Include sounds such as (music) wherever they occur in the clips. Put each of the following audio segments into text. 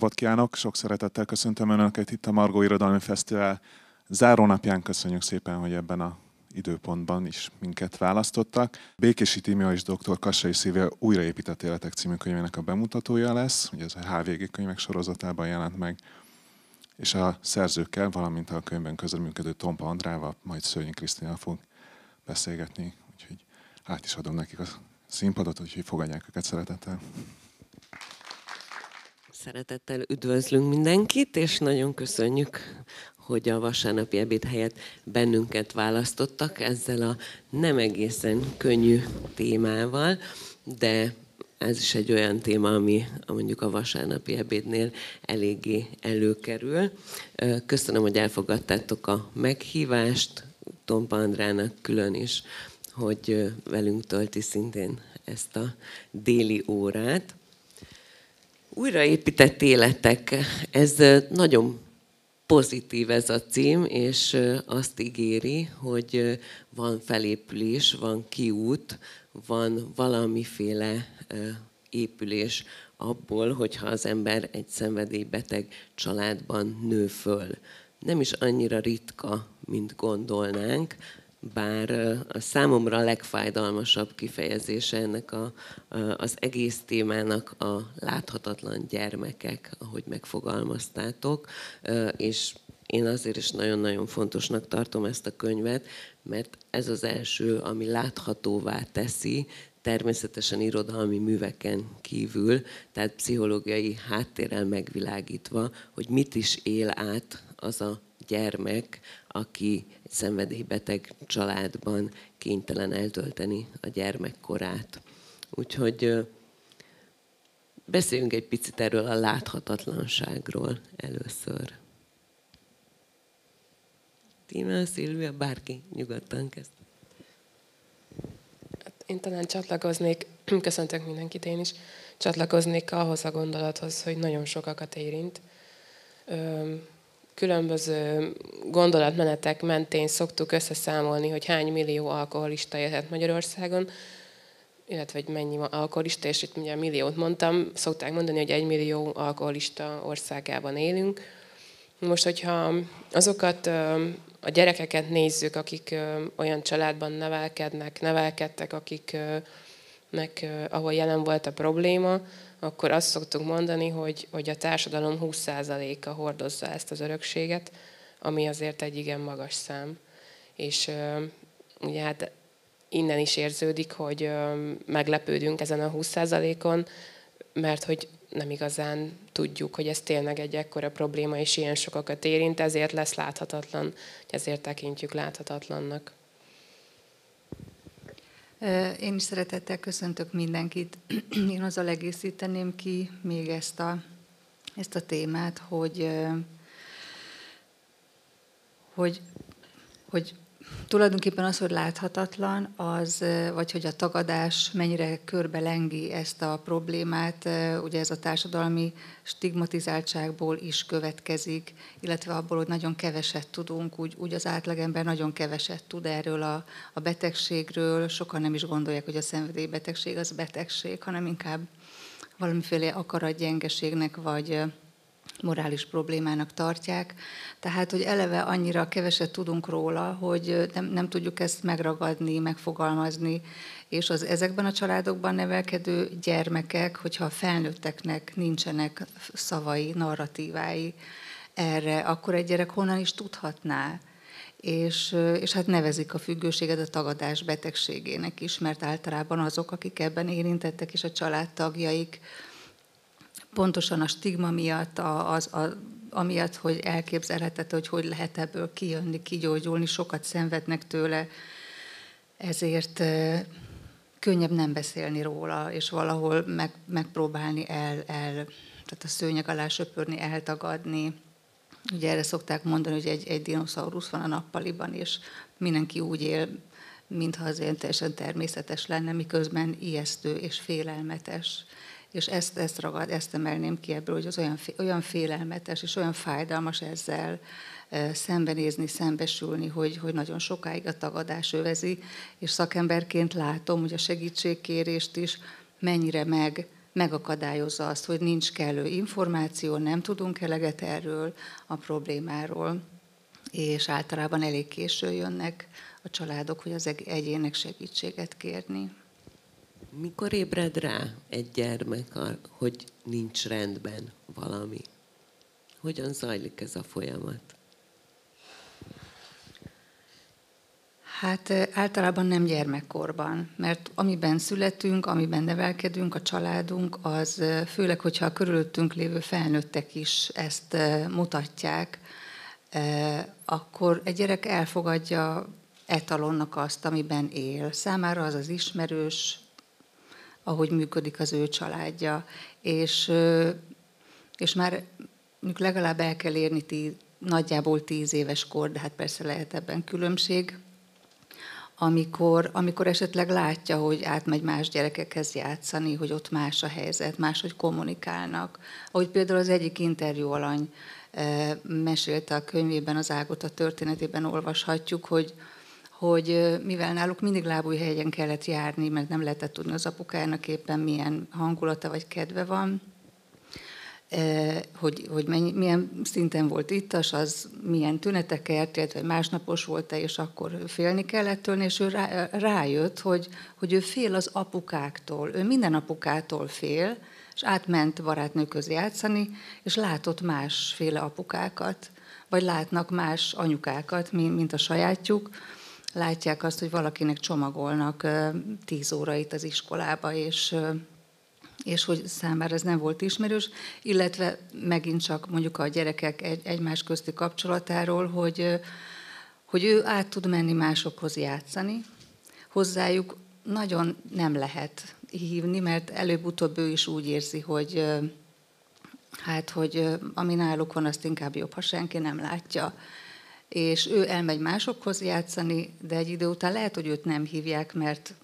Napot kívánok! Sok szeretettel köszöntöm Önöket itt a Margó Irodalmi Fesztivál zárónapján. Köszönjük szépen, hogy ebben a időpontban is minket választottak. Békési Tímia és dr. Kassai Szívia újraépített életek című könyvének a bemutatója lesz, ugye ez a HVG könyvek sorozatában jelent meg, és a szerzőkkel, valamint a könyvben közreműködő Tompa Andrával, majd Szőnyi Krisztina fog beszélgetni, úgyhogy át is adom nekik a színpadot, úgyhogy fogadják őket szeretettel. Szeretettel üdvözlünk mindenkit, és nagyon köszönjük, hogy a vasárnapi ebéd helyett bennünket választottak ezzel a nem egészen könnyű témával, de ez is egy olyan téma, ami mondjuk a vasárnapi ebédnél eléggé előkerül. Köszönöm, hogy elfogadtátok a meghívást, Tompa Andrának külön is, hogy velünk tölti szintén ezt a déli órát. Újraépített életek, ez nagyon pozitív ez a cím, és azt ígéri, hogy van felépülés, van kiút, van valamiféle épülés abból, hogyha az ember egy szenvedélybeteg családban nő föl. Nem is annyira ritka, mint gondolnánk, bár a számomra a legfájdalmasabb kifejezése ennek a, az egész témának a láthatatlan gyermekek, ahogy megfogalmaztátok, és én azért is nagyon-nagyon fontosnak tartom ezt a könyvet, mert ez az első, ami láthatóvá teszi, természetesen irodalmi műveken kívül, tehát pszichológiai háttérrel megvilágítva, hogy mit is él át az a gyermek, aki egy szenvedélybeteg családban kénytelen eltölteni a gyermekkorát. Úgyhogy beszéljünk egy picit erről a láthatatlanságról először. Tina, Szilvia, bárki nyugodtan kezd. Hát én talán csatlakoznék, (clears throat) köszöntök mindenkit én is, csatlakoznék ahhoz a gondolathoz, hogy nagyon sokakat érint különböző gondolatmenetek mentén szoktuk összeszámolni, hogy hány millió alkoholista élhet Magyarországon, illetve hogy mennyi alkoholista, és itt ugye milliót mondtam, szokták mondani, hogy egy millió alkoholista országában élünk. Most, hogyha azokat a gyerekeket nézzük, akik olyan családban nevelkednek, nevelkedtek, akiknek, ahol jelen volt a probléma, akkor azt szoktuk mondani, hogy, hogy a társadalom 20%-a hordozza ezt az örökséget, ami azért egy igen magas szám. És ugye hát innen is érződik, hogy meglepődünk ezen a 20%-on, mert hogy nem igazán tudjuk, hogy ez tényleg egy ekkora probléma, és ilyen sokakat érint, ezért lesz láthatatlan, ezért tekintjük láthatatlannak. Én is szeretettel köszöntök mindenkit. (clears throat) Én azzal egészíteném ki még ezt a, ezt a témát, hogy, hogy, hogy tulajdonképpen az, hogy láthatatlan, az, vagy hogy a tagadás mennyire körbe lengi ezt a problémát, ugye ez a társadalmi stigmatizáltságból is következik, illetve abból, hogy nagyon keveset tudunk, úgy, úgy az átlagember nagyon keveset tud erről a, a betegségről, sokan nem is gondolják, hogy a szenvedélybetegség az betegség, hanem inkább valamiféle akaratgyengeségnek, vagy morális problémának tartják. Tehát, hogy eleve annyira keveset tudunk róla, hogy nem, nem tudjuk ezt megragadni, megfogalmazni, és az ezekben a családokban nevelkedő gyermekek, hogyha a felnőtteknek nincsenek szavai, narratívái erre, akkor egy gyerek honnan is tudhatná? És, és hát nevezik a függőséget a tagadás betegségének is, mert általában azok, akik ebben érintettek, és a családtagjaik, pontosan a stigma miatt, az, a, amiatt, hogy elképzelhetető, hogy hogy lehet ebből kijönni, kigyógyulni, sokat szenvednek tőle, ezért könnyebb nem beszélni róla, és valahol meg, megpróbálni el, el, tehát a szőnyeg alá söpörni, eltagadni. Ugye erre szokták mondani, hogy egy, egy dinoszaurusz van a nappaliban, és mindenki úgy él, mintha az ilyen teljesen természetes lenne, miközben ijesztő és félelmetes és ezt, ezt ragad, ezt emelném ki ebből, hogy az olyan, olyan félelmetes és olyan fájdalmas ezzel szembenézni, szembesülni, hogy, hogy nagyon sokáig a tagadás övezi, és szakemberként látom, hogy a segítségkérést is mennyire meg, megakadályozza azt, hogy nincs kellő információ, nem tudunk eleget erről a problémáról, és általában elég késő jönnek a családok, hogy az egyének segítséget kérni. Mikor ébred rá egy gyermek, hogy nincs rendben valami? Hogyan zajlik ez a folyamat? Hát általában nem gyermekkorban, mert amiben születünk, amiben nevelkedünk, a családunk, az főleg, hogyha a körülöttünk lévő felnőttek is ezt mutatják, akkor egy gyerek elfogadja etalonnak azt, amiben él. Számára az az ismerős, ahogy működik az ő családja, és, és már legalább el kell érni tí, nagyjából tíz éves kor, de hát persze lehet ebben különbség, amikor, amikor esetleg látja, hogy átmegy más gyerekekhez játszani, hogy ott más a helyzet, máshogy kommunikálnak. Ahogy például az egyik interjú alany mesélte a könyvében, az Ágota történetében olvashatjuk, hogy, hogy mivel náluk mindig lábújhegyen kellett járni, mert nem lehetett tudni az apukának éppen milyen hangulata vagy kedve van, hogy, hogy mennyi, milyen szinten volt ittas, az milyen tüneteket, illetve másnapos volt-e, és akkor félni kellett tőle, és ő rá, rájött, hogy, hogy ő fél az apukáktól, ő minden apukától fél, és átment barátnőköz játszani, és látott másféle apukákat, vagy látnak más anyukákat, mint a sajátjuk, látják azt, hogy valakinek csomagolnak tíz órait az iskolába, és és hogy számára ez nem volt ismerős, illetve megint csak mondjuk a gyerekek egy, egymás közti kapcsolatáról, hogy, hogy ő át tud menni másokhoz játszani, hozzájuk nagyon nem lehet hívni, mert előbb-utóbb ő is úgy érzi, hogy hát, hogy ami náluk van, azt inkább jobb, ha senki nem látja. És ő elmegy másokhoz játszani, de egy idő után lehet, hogy őt nem hívják, mert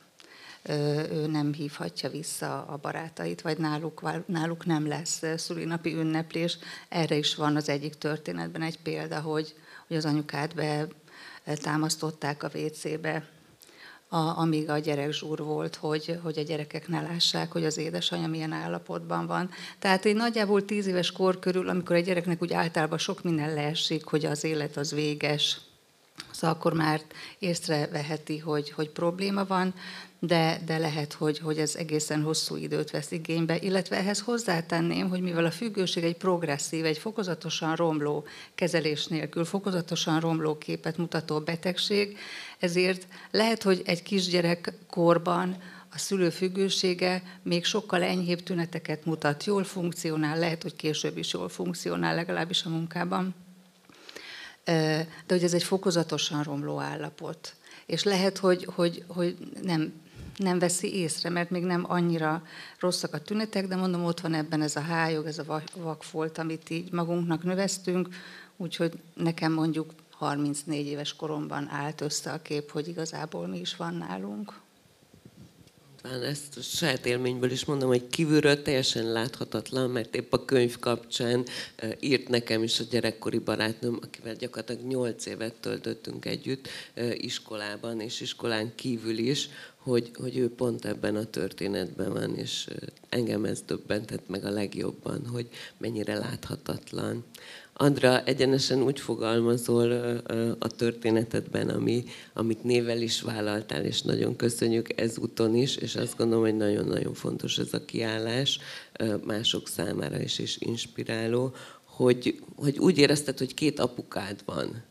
ő nem hívhatja vissza a barátait, vagy náluk, náluk nem lesz szülinapi ünneplés. Erre is van az egyik történetben egy példa, hogy, hogy az anyukát be támasztották a WC-be, a, amíg a gyerek zsúr volt, hogy, hogy a gyerekek ne lássák, hogy az édesanyja milyen állapotban van. Tehát egy nagyjából tíz éves kor körül, amikor egy gyereknek úgy általában sok minden leesik, hogy az élet az véges, szóval akkor már észreveheti, hogy, hogy probléma van, de, de lehet, hogy, hogy ez egészen hosszú időt vesz igénybe, illetve ehhez hozzátenném, hogy mivel a függőség egy progresszív, egy fokozatosan romló kezelés nélkül, fokozatosan romló képet mutató betegség, ezért lehet, hogy egy kisgyerek korban a szülő függősége még sokkal enyhébb tüneteket mutat, jól funkcionál, lehet, hogy később is jól funkcionál, legalábbis a munkában, de hogy ez egy fokozatosan romló állapot. És lehet, hogy, hogy, hogy nem nem veszi észre, mert még nem annyira rosszak a tünetek, de mondom, ott van ebben ez a hájog, ez a vakfolt, amit így magunknak növeztünk, úgyhogy nekem mondjuk 34 éves koromban állt össze a kép, hogy igazából mi is van nálunk talán ezt a saját élményből is mondom, hogy kívülről teljesen láthatatlan, mert épp a könyv kapcsán írt nekem is a gyerekkori barátnőm, akivel gyakorlatilag 8 évet töltöttünk együtt iskolában, és iskolán kívül is, hogy, hogy ő pont ebben a történetben van, és engem ez döbbentett meg a legjobban, hogy mennyire láthatatlan. Andra, egyenesen úgy fogalmazol a történetedben, ami, amit nével is vállaltál, és nagyon köszönjük ezúton is, és azt gondolom, hogy nagyon-nagyon fontos ez a kiállás mások számára is, és inspiráló, hogy, hogy úgy érezted, hogy két apukád van.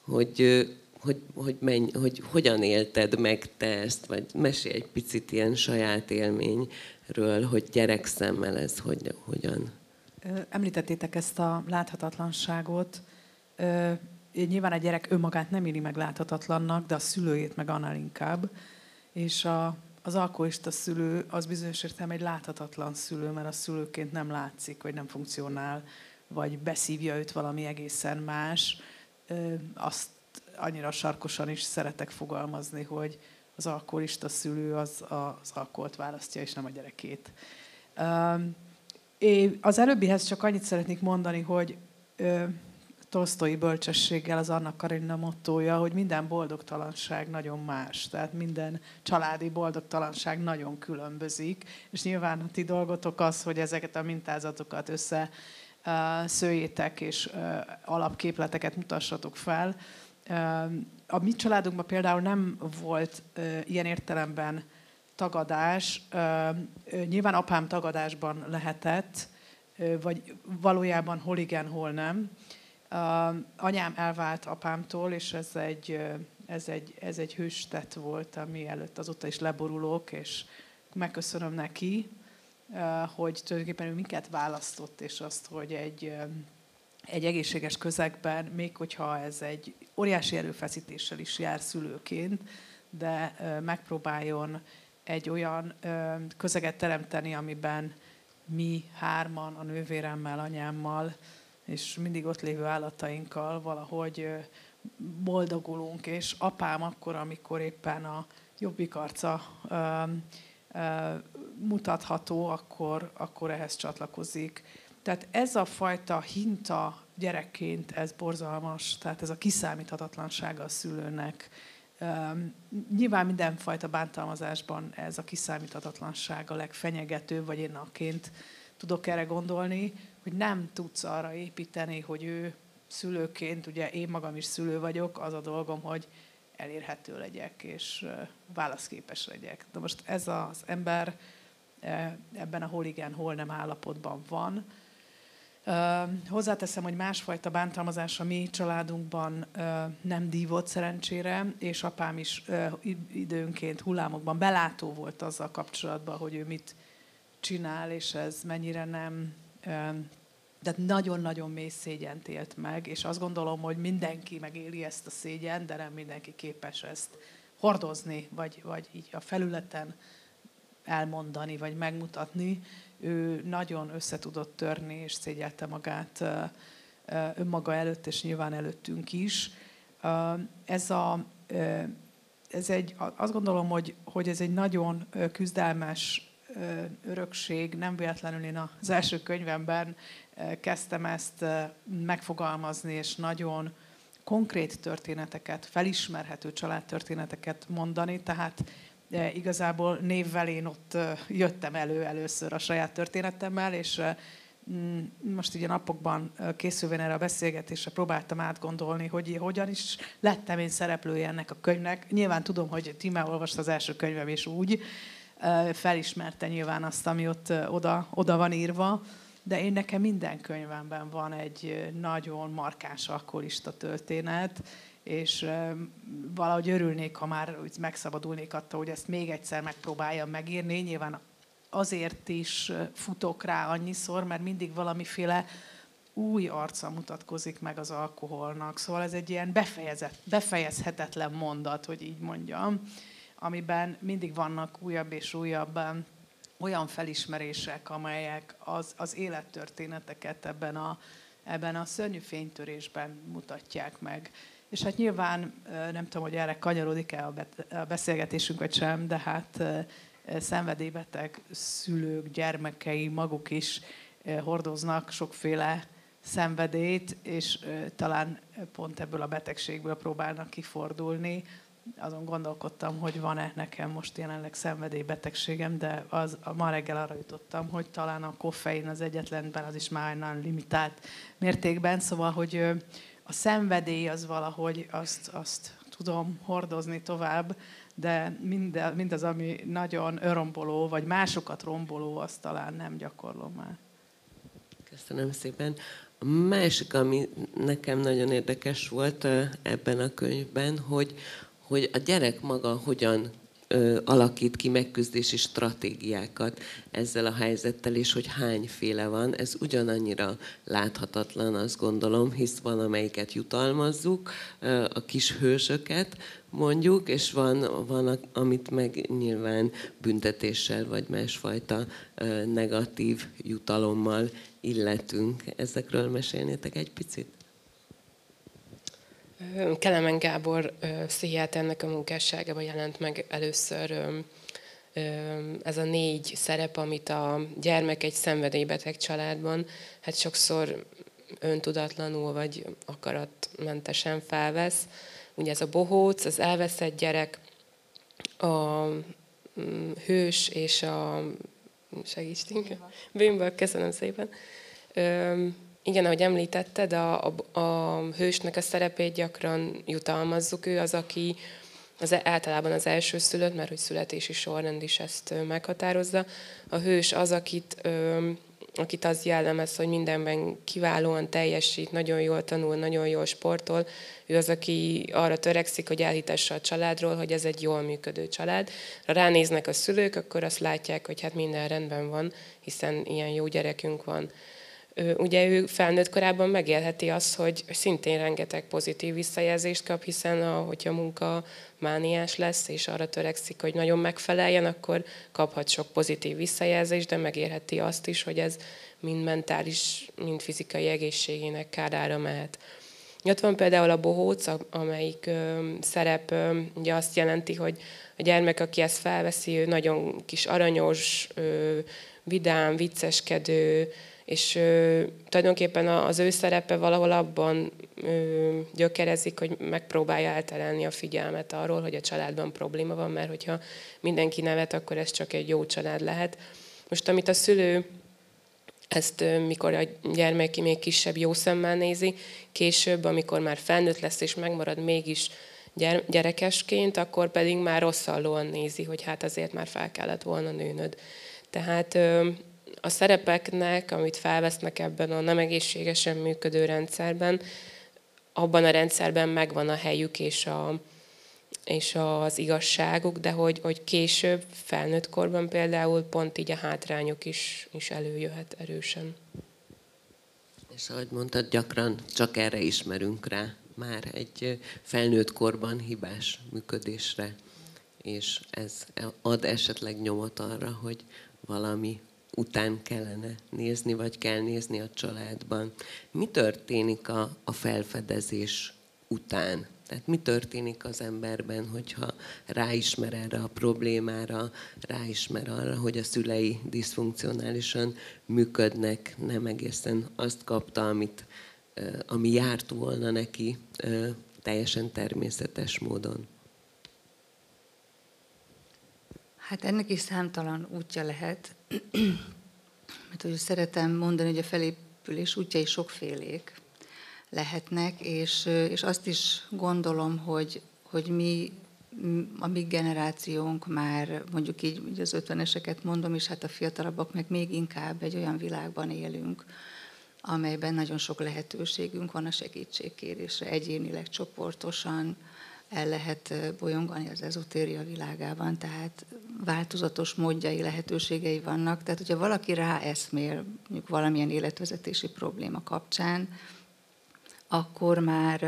Hogy, hogy, hogy, menj, hogy hogyan élted meg te ezt, vagy mesélj egy picit ilyen saját élményről, hogy gyerekszemmel ez hogy, hogyan Említettétek ezt a láthatatlanságot. Nyilván a gyerek önmagát nem éri meg láthatatlannak, de a szülőjét meg annál inkább. És a, az alkoholista szülő az bizonyos értelemben egy láthatatlan szülő, mert a szülőként nem látszik, vagy nem funkcionál, vagy beszívja őt valami egészen más. Azt annyira sarkosan is szeretek fogalmazni, hogy az alkoholista szülő az az alkoholt választja, és nem a gyerekét. Én az előbbihez csak annyit szeretnék mondani, hogy tolsztói bölcsességgel az Anna Karenina mottója, hogy minden boldogtalanság nagyon más. Tehát minden családi boldogtalanság nagyon különbözik. És nyilván a ti dolgotok az, hogy ezeket a mintázatokat össze szőjétek és alapképleteket mutassatok fel. A mi családunkban például nem volt ilyen értelemben tagadás. Nyilván apám tagadásban lehetett, vagy valójában hol igen, hol nem. Anyám elvált apámtól, és ez egy, ez egy, ez egy hőstett volt, ami előtt azóta is leborulok, és megköszönöm neki, hogy tulajdonképpen ő minket választott, és azt, hogy egy, egy egészséges közegben, még hogyha ez egy óriási erőfeszítéssel is jár szülőként, de megpróbáljon egy olyan közeget teremteni, amiben mi hárman, a nővéremmel, anyámmal, és mindig ott lévő állatainkkal valahogy boldogulunk, és apám akkor, amikor éppen a jobbik arca mutatható, akkor, akkor ehhez csatlakozik. Tehát ez a fajta hinta gyerekként, ez borzalmas, tehát ez a kiszámíthatatlansága a szülőnek. Nyilván mindenfajta bántalmazásban ez a kiszámíthatatlanság a legfenyegetőbb, vagy én aként tudok erre gondolni, hogy nem tudsz arra építeni, hogy ő szülőként, ugye én magam is szülő vagyok, az a dolgom, hogy elérhető legyek, és válaszképes legyek. De most ez az ember ebben a hol igen, hol nem állapotban van. Hozzáteszem, hogy másfajta bántalmazás a mi családunkban nem dívott szerencsére, és apám is időnként hullámokban belátó volt azzal kapcsolatban, hogy ő mit csinál, és ez mennyire nem de nagyon-nagyon mély szégyent élt meg, és azt gondolom, hogy mindenki megéli ezt a szégyen, de nem mindenki képes ezt hordozni, vagy, vagy így a felületen elmondani, vagy megmutatni. Ő nagyon összetudott törni, és szégyelte magát önmaga előtt, és nyilván előttünk is. Ez a ez egy, azt gondolom, hogy, hogy ez egy nagyon küzdelmes örökség. Nem véletlenül én az első könyvemben kezdtem ezt megfogalmazni, és nagyon konkrét történeteket, felismerhető családtörténeteket mondani, tehát igazából névvel én ott jöttem elő először a saját történetemmel, és mm, most ugye napokban készülvén erre a beszélgetésre próbáltam átgondolni, hogy hogyan is lettem én szereplője ennek a könyvnek. Nyilván tudom, hogy Tíme olvasta az első könyvem, és úgy felismerte nyilván azt, ami ott oda, oda van írva, de én nekem minden könyvemben van egy nagyon markáns alkoholista történet, és valahogy örülnék, ha már úgy megszabadulnék attól, hogy ezt még egyszer megpróbáljam megírni. Nyilván azért is futok rá annyiszor, mert mindig valamiféle új arca mutatkozik meg az alkoholnak. Szóval ez egy ilyen befejezett, befejezhetetlen mondat, hogy így mondjam, amiben mindig vannak újabb és újabb olyan felismerések, amelyek az, az élettörténeteket ebben a, ebben a szörnyű fénytörésben mutatják meg. És hát nyilván nem tudom, hogy erre kanyarodik-e a beszélgetésünk, vagy sem, de hát szenvedélybeteg szülők, gyermekei maguk is hordoznak sokféle szenvedét, és talán pont ebből a betegségből próbálnak kifordulni, azon gondolkodtam, hogy van-e nekem most jelenleg szenvedélybetegségem, de az, ma reggel arra jutottam, hogy talán a koffein az egyetlenben, az is már nagyon limitált mértékben, szóval, hogy a szenvedély az valahogy azt, azt tudom hordozni tovább, de mindaz, mindaz, ami nagyon öromboló, vagy másokat romboló, azt talán nem gyakorlom már. Köszönöm szépen. A másik, ami nekem nagyon érdekes volt ebben a könyvben, hogy hogy a gyerek maga hogyan alakít ki megküzdési stratégiákat ezzel a helyzettel, és hogy hányféle van. Ez ugyanannyira láthatatlan, azt gondolom, hisz van, amelyiket jutalmazzuk, a kis hősöket mondjuk, és van, van, amit meg nyilván büntetéssel vagy másfajta negatív jutalommal illetünk. Ezekről mesélnétek egy picit? Kelemen Gábor pszichiáternek a munkásságában jelent meg először ez a négy szerep, amit a gyermek egy szenvedélybeteg családban, hát sokszor öntudatlanul vagy akaratmentesen felvesz. Ugye ez a bohóc, az elveszett gyerek, a mm, hős és a segítsünk. Bűnből, köszönöm szépen. Igen, ahogy említetted, a, a, a hősnek a szerepét gyakran jutalmazzuk. Ő az, aki az e, általában az első szülött, mert hogy születési sorrend is ezt meghatározza. A hős az, akit, ö, akit az jellemez, hogy mindenben kiválóan teljesít, nagyon jól tanul, nagyon jól sportol. Ő az, aki arra törekszik, hogy elhitesse a családról, hogy ez egy jól működő család. Ha ránéznek a szülők, akkor azt látják, hogy hát minden rendben van, hiszen ilyen jó gyerekünk van ugye ő felnőtt korában megélheti azt, hogy szintén rengeteg pozitív visszajelzést kap, hiszen a, hogyha munka mániás lesz, és arra törekszik, hogy nagyon megfeleljen, akkor kaphat sok pozitív visszajelzést, de megérheti azt is, hogy ez mind mentális, mind fizikai egészségének kárára mehet. Ott van például a bohóc, amelyik ö, szerep ö, ugye azt jelenti, hogy a gyermek, aki ezt felveszi, ő nagyon kis aranyos, ö, vidám, vicceskedő, és ö, tulajdonképpen az ő szerepe valahol abban ö, gyökerezik, hogy megpróbálja elterelni a figyelmet arról, hogy a családban probléma van, mert hogyha mindenki nevet, akkor ez csak egy jó család lehet. Most amit a szülő ezt mikor a gyermek még kisebb jó szemmel nézi, később, amikor már felnőtt lesz és megmarad mégis gyerekesként, akkor pedig már rosszallóan nézi, hogy hát azért már fel kellett volna nőnöd. Tehát a szerepeknek, amit felvesznek ebben a nem egészségesen működő rendszerben, abban a rendszerben megvan a helyük és, a, és az igazságuk, de hogy, hogy később, felnőtt korban például pont így a hátrányok is, is előjöhet erősen. És ahogy mondtad, gyakran csak erre ismerünk rá, már egy felnőtt korban hibás működésre, és ez ad esetleg nyomot arra, hogy valami után kellene nézni, vagy kell nézni a családban. Mi történik a, a felfedezés után? Tehát mi történik az emberben, hogyha ráismer erre a problémára, ráismer arra, hogy a szülei diszfunkcionálisan működnek, nem egészen azt kapta, amit, ami járt volna neki teljesen természetes módon. Hát ennek is számtalan útja lehet, (clears throat) mert hogy szeretem mondani, hogy a felépülés útjai sokfélék lehetnek, és, és azt is gondolom, hogy, hogy mi, a mi generációnk már, mondjuk így, így az ötveneseket mondom, és hát a fiatalabbak meg még inkább egy olyan világban élünk, amelyben nagyon sok lehetőségünk van a segítségkérésre, egyénileg, csoportosan, el lehet bolyongani az ezotéria világában, tehát változatos módjai, lehetőségei vannak. Tehát, hogyha valaki ráeszmél mondjuk valamilyen életvezetési probléma kapcsán, akkor már,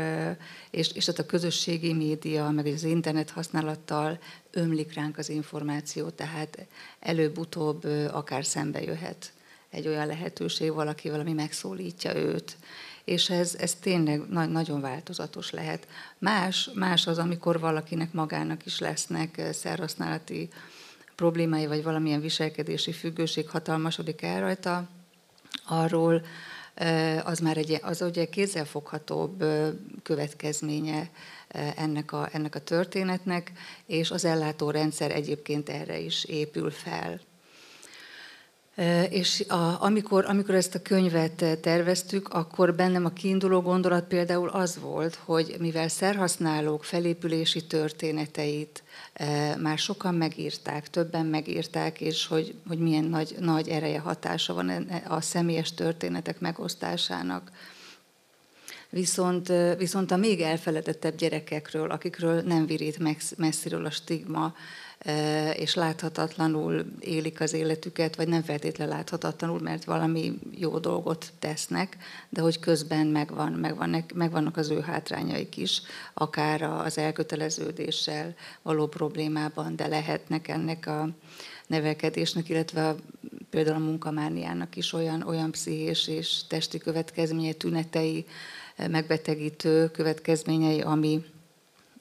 és, és ott a közösségi média, meg az internet használattal ömlik ránk az információ, tehát előbb-utóbb akár szembe jöhet egy olyan lehetőség, valaki valami megszólítja őt, és ez, ez tényleg na- nagyon változatos lehet. Más, más az, amikor valakinek magának is lesznek eh, szerhasználati problémái, vagy valamilyen viselkedési függőség hatalmasodik el rajta, arról eh, az már egy, az ugye kézzelfoghatóbb eh, következménye ennek a, ennek a történetnek, és az ellátórendszer egyébként erre is épül fel. És a, amikor, amikor ezt a könyvet terveztük, akkor bennem a kiinduló gondolat például az volt, hogy mivel szerhasználók felépülési történeteit már sokan megírták, többen megírták, és hogy, hogy milyen nagy, nagy ereje, hatása van a személyes történetek megosztásának. Viszont, viszont a még elfeledetebb gyerekekről, akikről nem virít messziről a stigma, és láthatatlanul élik az életüket, vagy nem feltétlenül láthatatlanul, mert valami jó dolgot tesznek, de hogy közben megvan, megvan, megvannak az ő hátrányaik is, akár az elköteleződéssel való problémában, de lehetnek ennek a nevelkedésnek, illetve a, például a munkamániának is olyan, olyan pszichés és testi következménye, tünetei, megbetegítő következményei, ami,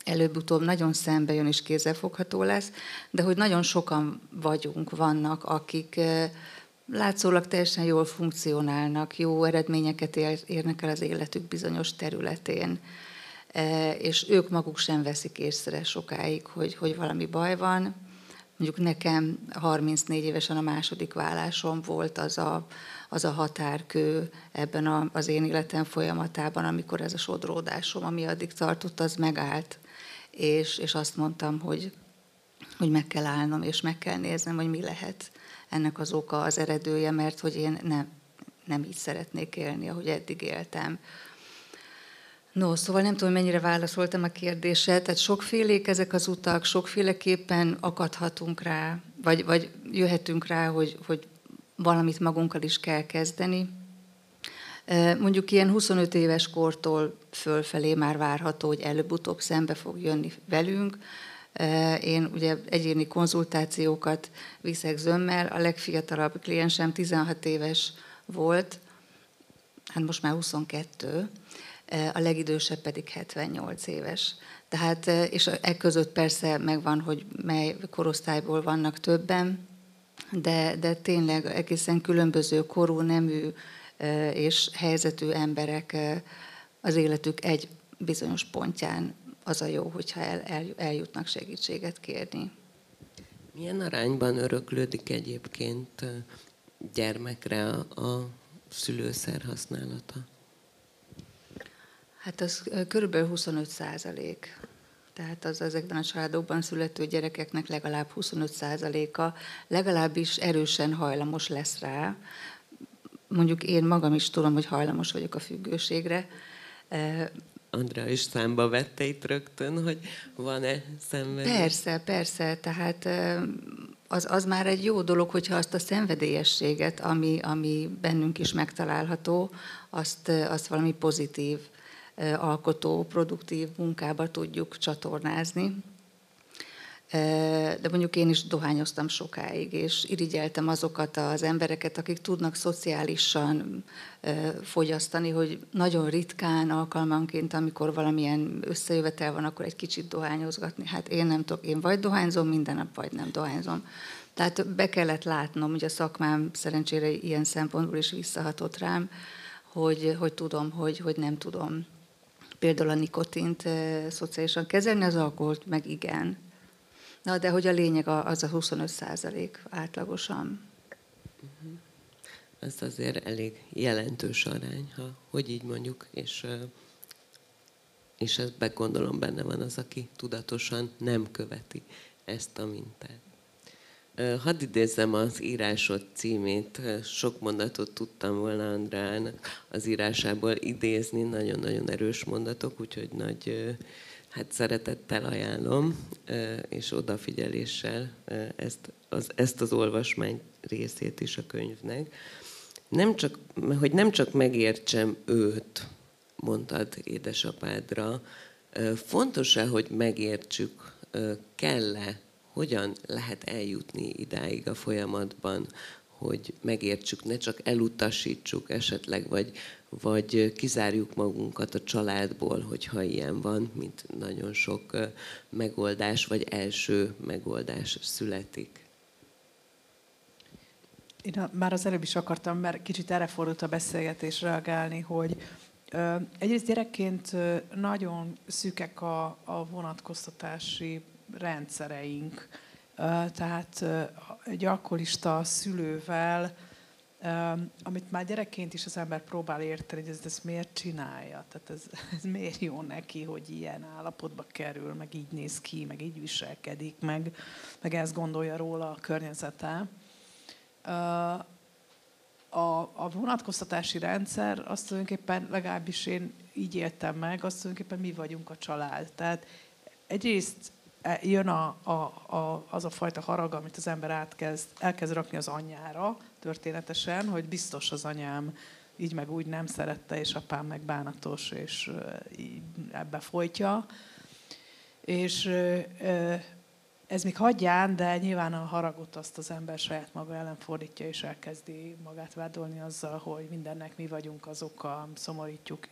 előbb-utóbb nagyon szembe jön és kézzelfogható lesz, de hogy nagyon sokan vagyunk, vannak, akik látszólag teljesen jól funkcionálnak, jó eredményeket érnek el az életük bizonyos területén, és ők maguk sem veszik észre sokáig, hogy, hogy valami baj van. Mondjuk nekem 34 évesen a második vállásom volt az a, az a határkő ebben a, az én életem folyamatában, amikor ez a sodródásom, ami addig tartott, az megállt. És, és azt mondtam, hogy, hogy meg kell állnom, és meg kell néznem, hogy mi lehet ennek az oka, az eredője, mert hogy én nem, nem így szeretnék élni, ahogy eddig éltem. No, szóval nem tudom, mennyire válaszoltam a kérdésre. Tehát sokfélék ezek az utak, sokféleképpen akadhatunk rá, vagy, vagy jöhetünk rá, hogy, hogy valamit magunkkal is kell kezdeni. Mondjuk ilyen 25 éves kortól fölfelé már várható, hogy előbb-utóbb szembe fog jönni velünk. Én ugye egyéni konzultációkat viszek zömmel, a legfiatalabb kliensem 16 éves volt, hát most már 22, a legidősebb pedig 78 éves. Tehát, és e között persze megvan, hogy mely korosztályból vannak többen, de, de tényleg egészen különböző korú, nemű és helyzetű emberek az életük egy bizonyos pontján az a jó, hogyha el, el, eljutnak segítséget kérni. Milyen arányban öröklődik egyébként gyermekre a, a szülőszer használata? Hát az körülbelül 25 százalék. Tehát az ezekben a családokban születő gyerekeknek legalább 25%-a legalábbis erősen hajlamos lesz rá. Mondjuk én magam is tudom, hogy hajlamos vagyok a függőségre. Andrea is számba vette itt rögtön, hogy van-e szenvedély? Persze, persze. Tehát az, az már egy jó dolog, hogyha azt a szenvedélyességet, ami, ami bennünk is megtalálható, azt, azt valami pozitív alkotó, produktív munkába tudjuk csatornázni. De mondjuk én is dohányoztam sokáig, és irigyeltem azokat az embereket, akik tudnak szociálisan fogyasztani, hogy nagyon ritkán, alkalmanként, amikor valamilyen összejövetel van, akkor egy kicsit dohányozgatni. Hát én nem tudok, én vagy dohányzom minden nap, vagy nem dohányzom. Tehát be kellett látnom, hogy a szakmám szerencsére ilyen szempontból is visszahatott rám, hogy, hogy tudom, hogy, hogy nem tudom például a nikotint szociálisan kezelni, az alkoholt meg igen. Na, de hogy a lényeg az a 25 százalék átlagosan. Uh-huh. Ez azért elég jelentős arány, ha hogy így mondjuk, és, és ez begondolom benne van az, aki tudatosan nem követi ezt a mintát. Hadd idézzem az írásod címét. Sok mondatot tudtam volna Andrán az írásából idézni, nagyon-nagyon erős mondatok, úgyhogy nagy hát szeretettel ajánlom, és odafigyeléssel ezt az, ezt az olvasmány részét is a könyvnek. Nem csak, hogy nem csak megértsem őt, mondtad édesapádra, fontos-e, hogy megértsük, kell-e hogyan lehet eljutni idáig a folyamatban, hogy megértsük, ne csak elutasítsuk esetleg, vagy, vagy kizárjuk magunkat a családból, hogyha ilyen van, mint nagyon sok megoldás, vagy első megoldás születik. Én már az előbb is akartam, mert kicsit erre fordult a beszélgetés reagálni, hogy egyrészt gyerekként nagyon szűkek a, a vonatkoztatási rendszereink. Tehát egy alkoholista szülővel, amit már gyerekként is az ember próbál érteni, hogy ez, ez miért csinálja, tehát ez, (laughs) ez miért jó neki, hogy ilyen állapotba kerül, meg így néz ki, meg így viselkedik, meg, meg ezt gondolja róla a környezete. A, a vonatkoztatási rendszer azt tulajdonképpen, legalábbis én így éltem meg, azt tulajdonképpen mi vagyunk a család. Tehát egyrészt jön a, a, a, az a fajta harag, amit az ember átkezd, elkezd rakni az anyjára történetesen, hogy biztos az anyám így meg úgy nem szerette, és apám meg bánatos, és ebbe folytja. És ez még hagyján, de nyilván a haragot azt az ember saját maga ellen fordítja, és elkezdi magát vádolni azzal, hogy mindennek mi vagyunk az oka, szomorítjuk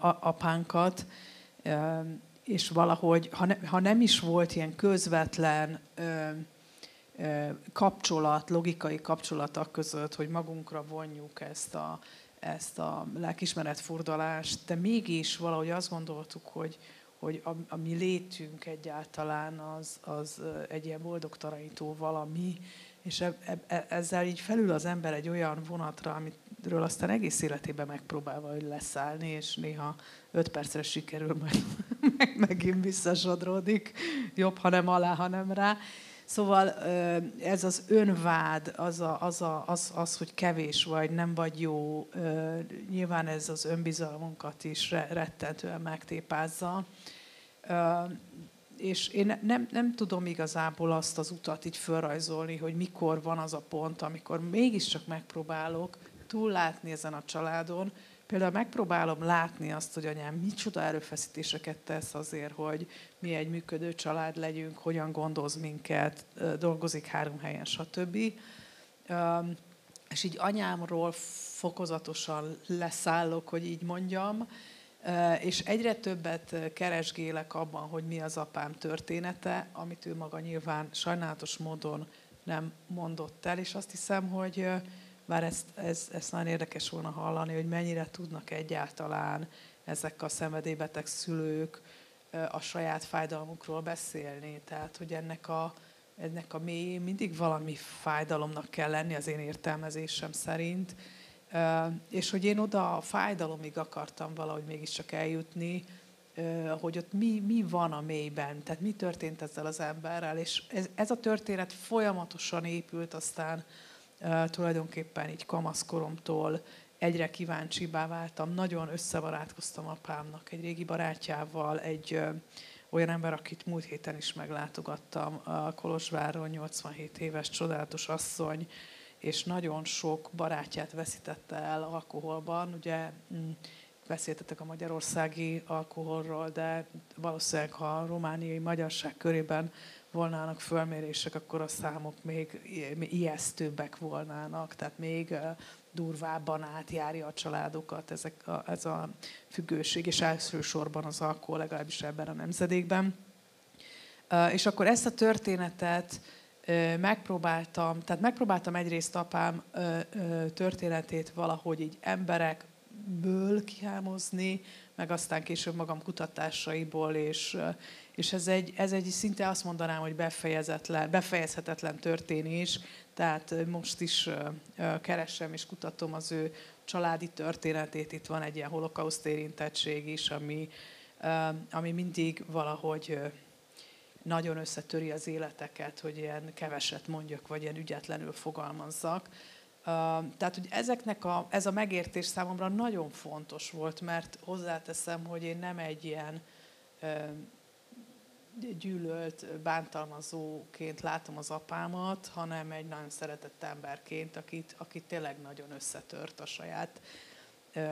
apánkat és valahogy, ha, ne, ha nem is volt ilyen közvetlen ö, kapcsolat, logikai kapcsolatok között, hogy magunkra vonjuk ezt a, ezt a lelkismeret furdalást, de mégis valahogy azt gondoltuk, hogy, hogy a, a mi létünk egyáltalán az, az egy ilyen boldog taranító valami, és e, e, ezzel így felül az ember egy olyan vonatra, amiről aztán egész életében megpróbálva hogy leszállni, és néha öt percre sikerül, majd (laughs) meg, megint visszasodródik, jobb, ha nem alá, ha nem rá. Szóval ez az önvád, az, a, az, a, az, az, hogy kevés vagy, nem vagy jó, nyilván ez az önbizalmunkat is rettentően megtépázza. És én nem, nem tudom igazából azt az utat így felrajzolni, hogy mikor van az a pont, amikor mégiscsak megpróbálok túllátni ezen a családon, Például megpróbálom látni azt, hogy anyám micsoda erőfeszítéseket tesz azért, hogy mi egy működő család legyünk, hogyan gondoz minket, dolgozik három helyen, stb. És így anyámról fokozatosan leszállok, hogy így mondjam, és egyre többet keresgélek abban, hogy mi az apám története, amit ő maga nyilván sajnálatos módon nem mondott el, és azt hiszem, hogy bár ezt, ez, ez nagyon érdekes volna hallani, hogy mennyire tudnak egyáltalán ezek a szenvedélybeteg szülők a saját fájdalmukról beszélni. Tehát, hogy ennek a, ennek a mélyén mindig valami fájdalomnak kell lenni az én értelmezésem szerint, és hogy én oda a fájdalomig akartam valahogy mégiscsak eljutni, hogy ott mi, mi van a mélyben, tehát mi történt ezzel az emberrel, és ez, ez a történet folyamatosan épült aztán tulajdonképpen így kamaszkoromtól egyre kíváncsibá váltam. Nagyon összebarátkoztam apámnak, egy régi barátjával, egy olyan ember, akit múlt héten is meglátogattam, a Kolozsváron, 87 éves csodálatos asszony, és nagyon sok barátját veszítette el alkoholban. Ugye mm, beszéltetek a magyarországi alkoholról, de valószínűleg, ha a romániai magyarság körében volnának fölmérések, akkor a számok még ijesztőbbek volnának, tehát még durvábban átjárja a családokat ezek a, ez a függőség, és elsősorban az alkohol, legalábbis ebben a nemzedékben. És akkor ezt a történetet megpróbáltam, tehát megpróbáltam egyrészt apám történetét valahogy így emberekből kihámozni, meg aztán később magam kutatásaiból, és és ez egy, ez egy szinte azt mondanám, hogy befejezetlen, befejezhetetlen történés, tehát most is keresem és kutatom az ő családi történetét. Itt van egy ilyen holokauszt érintettség is, ami, ami mindig valahogy nagyon összetöri az életeket, hogy ilyen keveset mondjak, vagy ilyen ügyetlenül fogalmazzak. Tehát, hogy ezeknek a, ez a megértés számomra nagyon fontos volt, mert hozzáteszem, hogy én nem egy ilyen gyűlölt, bántalmazóként látom az apámat, hanem egy nagyon szeretett emberként, akit, akit tényleg nagyon összetört a saját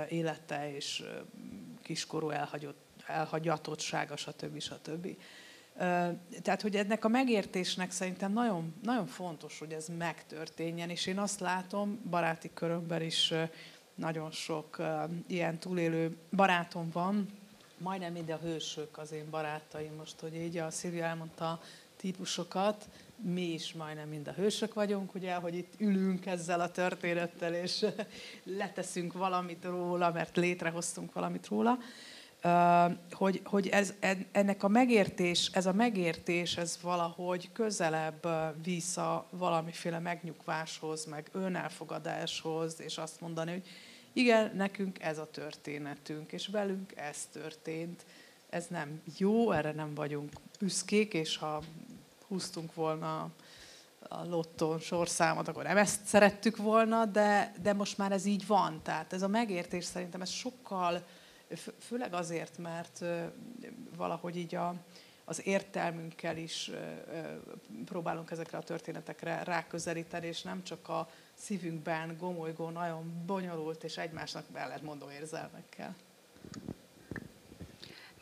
élete és kiskorú elhagyott, elhagyatottsága, stb. stb. Tehát, hogy ennek a megértésnek szerintem nagyon, nagyon fontos, hogy ez megtörténjen, és én azt látom, baráti körömben is nagyon sok ilyen túlélő barátom van, majdnem mind a hősök az én barátaim most, hogy így a Szilvia elmondta típusokat, mi is majdnem mind a hősök vagyunk, ugye, hogy itt ülünk ezzel a történettel, és (laughs) leteszünk valamit róla, mert létrehoztunk valamit róla, hogy, hogy ez, ennek a megértés, ez a megértés, ez valahogy közelebb vissza valamiféle megnyugváshoz, meg önelfogadáshoz, és azt mondani, hogy igen, nekünk ez a történetünk, és velünk ez történt. Ez nem jó, erre nem vagyunk büszkék, és ha húztunk volna a lottón sorszámot, akkor nem ezt szerettük volna, de, de most már ez így van. Tehát ez a megértés szerintem ez sokkal, főleg azért, mert valahogy így a, az értelmünkkel is próbálunk ezekre a történetekre ráközelíteni, és nem csak a szívünkben gomolygó, nagyon bonyolult és egymásnak mondó érzelmekkel.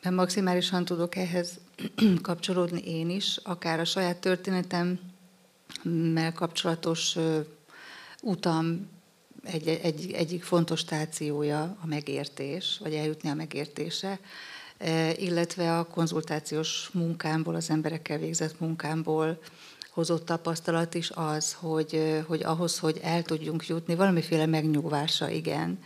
Ben maximálisan tudok ehhez (clears throat) kapcsolódni én is, akár a saját történetemmel kapcsolatos utam egy, egy, egyik fontos stációja a megértés, vagy eljutni a megértése, illetve a konzultációs munkámból, az emberekkel végzett munkámból hozott tapasztalat is az, hogy, hogy ahhoz, hogy el tudjunk jutni, valamiféle megnyugvásra, igen.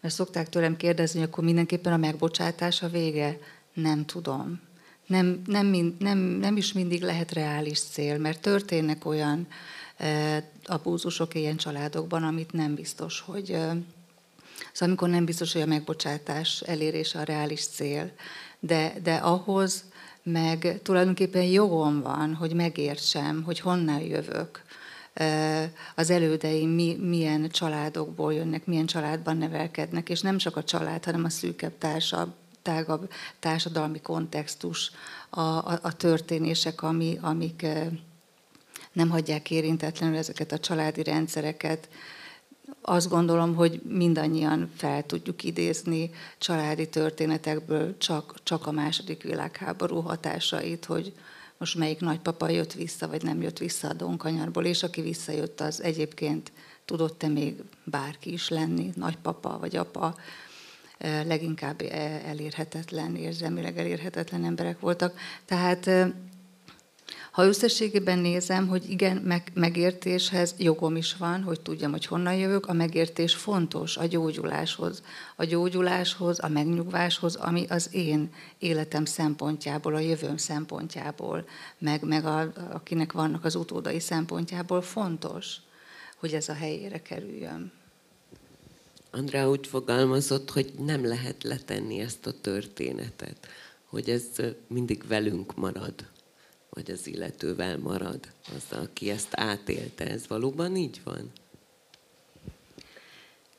Mert szokták tőlem kérdezni, hogy akkor mindenképpen a megbocsátása vége. Nem tudom. Nem, nem, nem, nem is mindig lehet reális cél, mert történnek olyan e, abúzusok ilyen családokban, amit nem biztos, hogy... Szóval amikor nem biztos, hogy a megbocsátás elérése a reális cél. De, de ahhoz meg tulajdonképpen jogom van, hogy megértsem, hogy honnan jövök, az elődeim mi, milyen családokból jönnek, milyen családban nevelkednek, és nem csak a család, hanem a szűkebb társabb, tágabb társadalmi kontextus, a, a, a történések, ami, amik nem hagyják érintetlenül ezeket a családi rendszereket, azt gondolom, hogy mindannyian fel tudjuk idézni családi történetekből csak, csak a második világháború hatásait, hogy most melyik nagypapa jött vissza, vagy nem jött vissza a Donkanyarból, és aki visszajött, az egyébként tudott-e még bárki is lenni, nagypapa vagy apa, leginkább elérhetetlen, érzelmileg elérhetetlen emberek voltak. Tehát ha összességében nézem, hogy igen, meg, megértéshez jogom is van, hogy tudjam, hogy honnan jövök, a megértés fontos a gyógyuláshoz. A gyógyuláshoz, a megnyugváshoz, ami az én életem szempontjából, a jövőm szempontjából, meg, meg a, akinek vannak az utódai szempontjából fontos, hogy ez a helyére kerüljön. Andrá úgy fogalmazott, hogy nem lehet letenni ezt a történetet, hogy ez mindig velünk marad vagy az illetővel marad, az, aki ezt átélte. Ez valóban így van?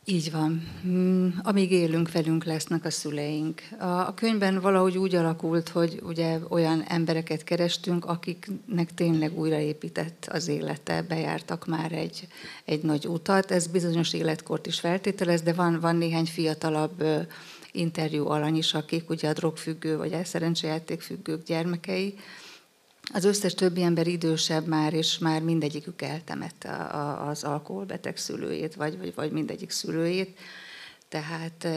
Így van. Mm, amíg élünk, velünk lesznek a szüleink. A könyvben valahogy úgy alakult, hogy ugye olyan embereket kerestünk, akiknek tényleg újraépített az élete, bejártak már egy, egy nagy utat. Ez bizonyos életkort is feltételez, de van, van néhány fiatalabb interjú alany is, akik ugye a drogfüggő vagy elszerencsejátékfüggők gyermekei, az összes többi ember idősebb már, és már mindegyikük eltemette az alkoholbeteg szülőjét, vagy, vagy, vagy mindegyik szülőjét. Tehát,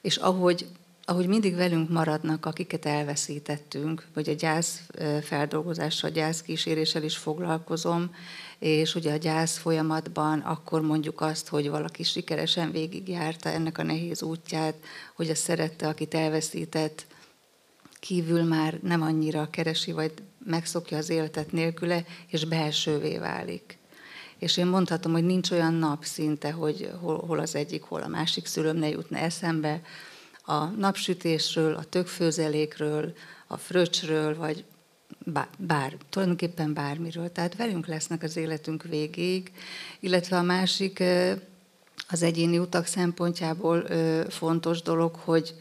és ahogy, ahogy mindig velünk maradnak, akiket elveszítettünk, vagy a gyász feldolgozással, gyász kíséréssel is foglalkozom, és ugye a gyász folyamatban akkor mondjuk azt, hogy valaki sikeresen végigjárta ennek a nehéz útját, hogy a szerette, akit elveszített, kívül már nem annyira keresi, vagy megszokja az életet nélküle, és belsővé válik. És én mondhatom, hogy nincs olyan nap szinte, hogy hol, hol az egyik, hol a másik szülőm ne jutna eszembe. A napsütésről, a tökfőzelékről, a fröccsről, vagy bár, bár, tulajdonképpen bármiről. Tehát velünk lesznek az életünk végéig, illetve a másik az egyéni utak szempontjából fontos dolog, hogy,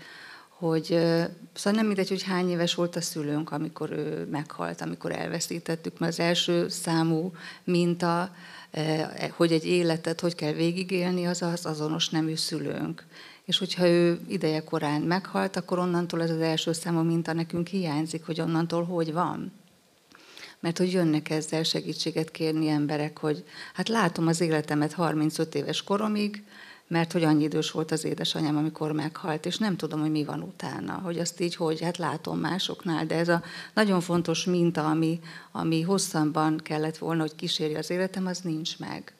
hogy szóval nem mindegy, hogy hány éves volt a szülőnk, amikor ő meghalt, amikor elveszítettük, mert az első számú minta, hogy egy életet hogy kell végigélni, az az azonos nemű szülőnk. És hogyha ő ideje korán meghalt, akkor onnantól ez az első számú minta nekünk hiányzik, hogy onnantól hogy van. Mert hogy jönnek ezzel segítséget kérni emberek, hogy hát látom az életemet 35 éves koromig, mert hogy annyi idős volt az édesanyám, amikor meghalt, és nem tudom, hogy mi van utána, hogy azt így, hogy hát látom másoknál, de ez a nagyon fontos minta, ami, ami hosszabban kellett volna, hogy kísérje az életem, az nincs meg.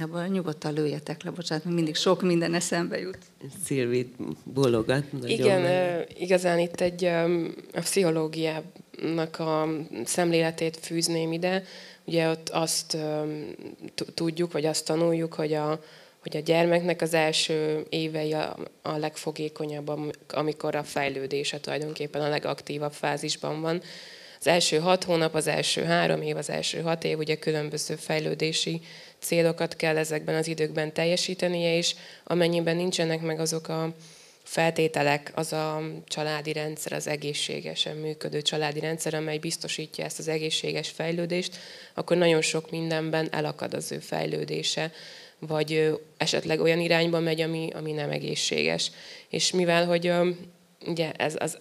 Abban nyugodtan lőjetek le, bocsánat, mert mindig sok minden eszembe jut. Szilvit bologat. Igen, meg. igazán itt egy a pszichológiának a szemléletét fűzném ide. Ugye ott azt tudjuk, vagy azt tanuljuk, hogy a, hogy a gyermeknek az első évei a, a legfogékonyabb, amikor a fejlődése tulajdonképpen a legaktívabb fázisban van. Az első hat hónap, az első három év, az első hat év, ugye különböző fejlődési célokat kell ezekben az időkben teljesítenie, és amennyiben nincsenek meg azok a feltételek, az a családi rendszer, az egészségesen működő családi rendszer, amely biztosítja ezt az egészséges fejlődést, akkor nagyon sok mindenben elakad az ő fejlődése vagy esetleg olyan irányba megy, ami, ami nem egészséges. És mivel, hogy ugye ez az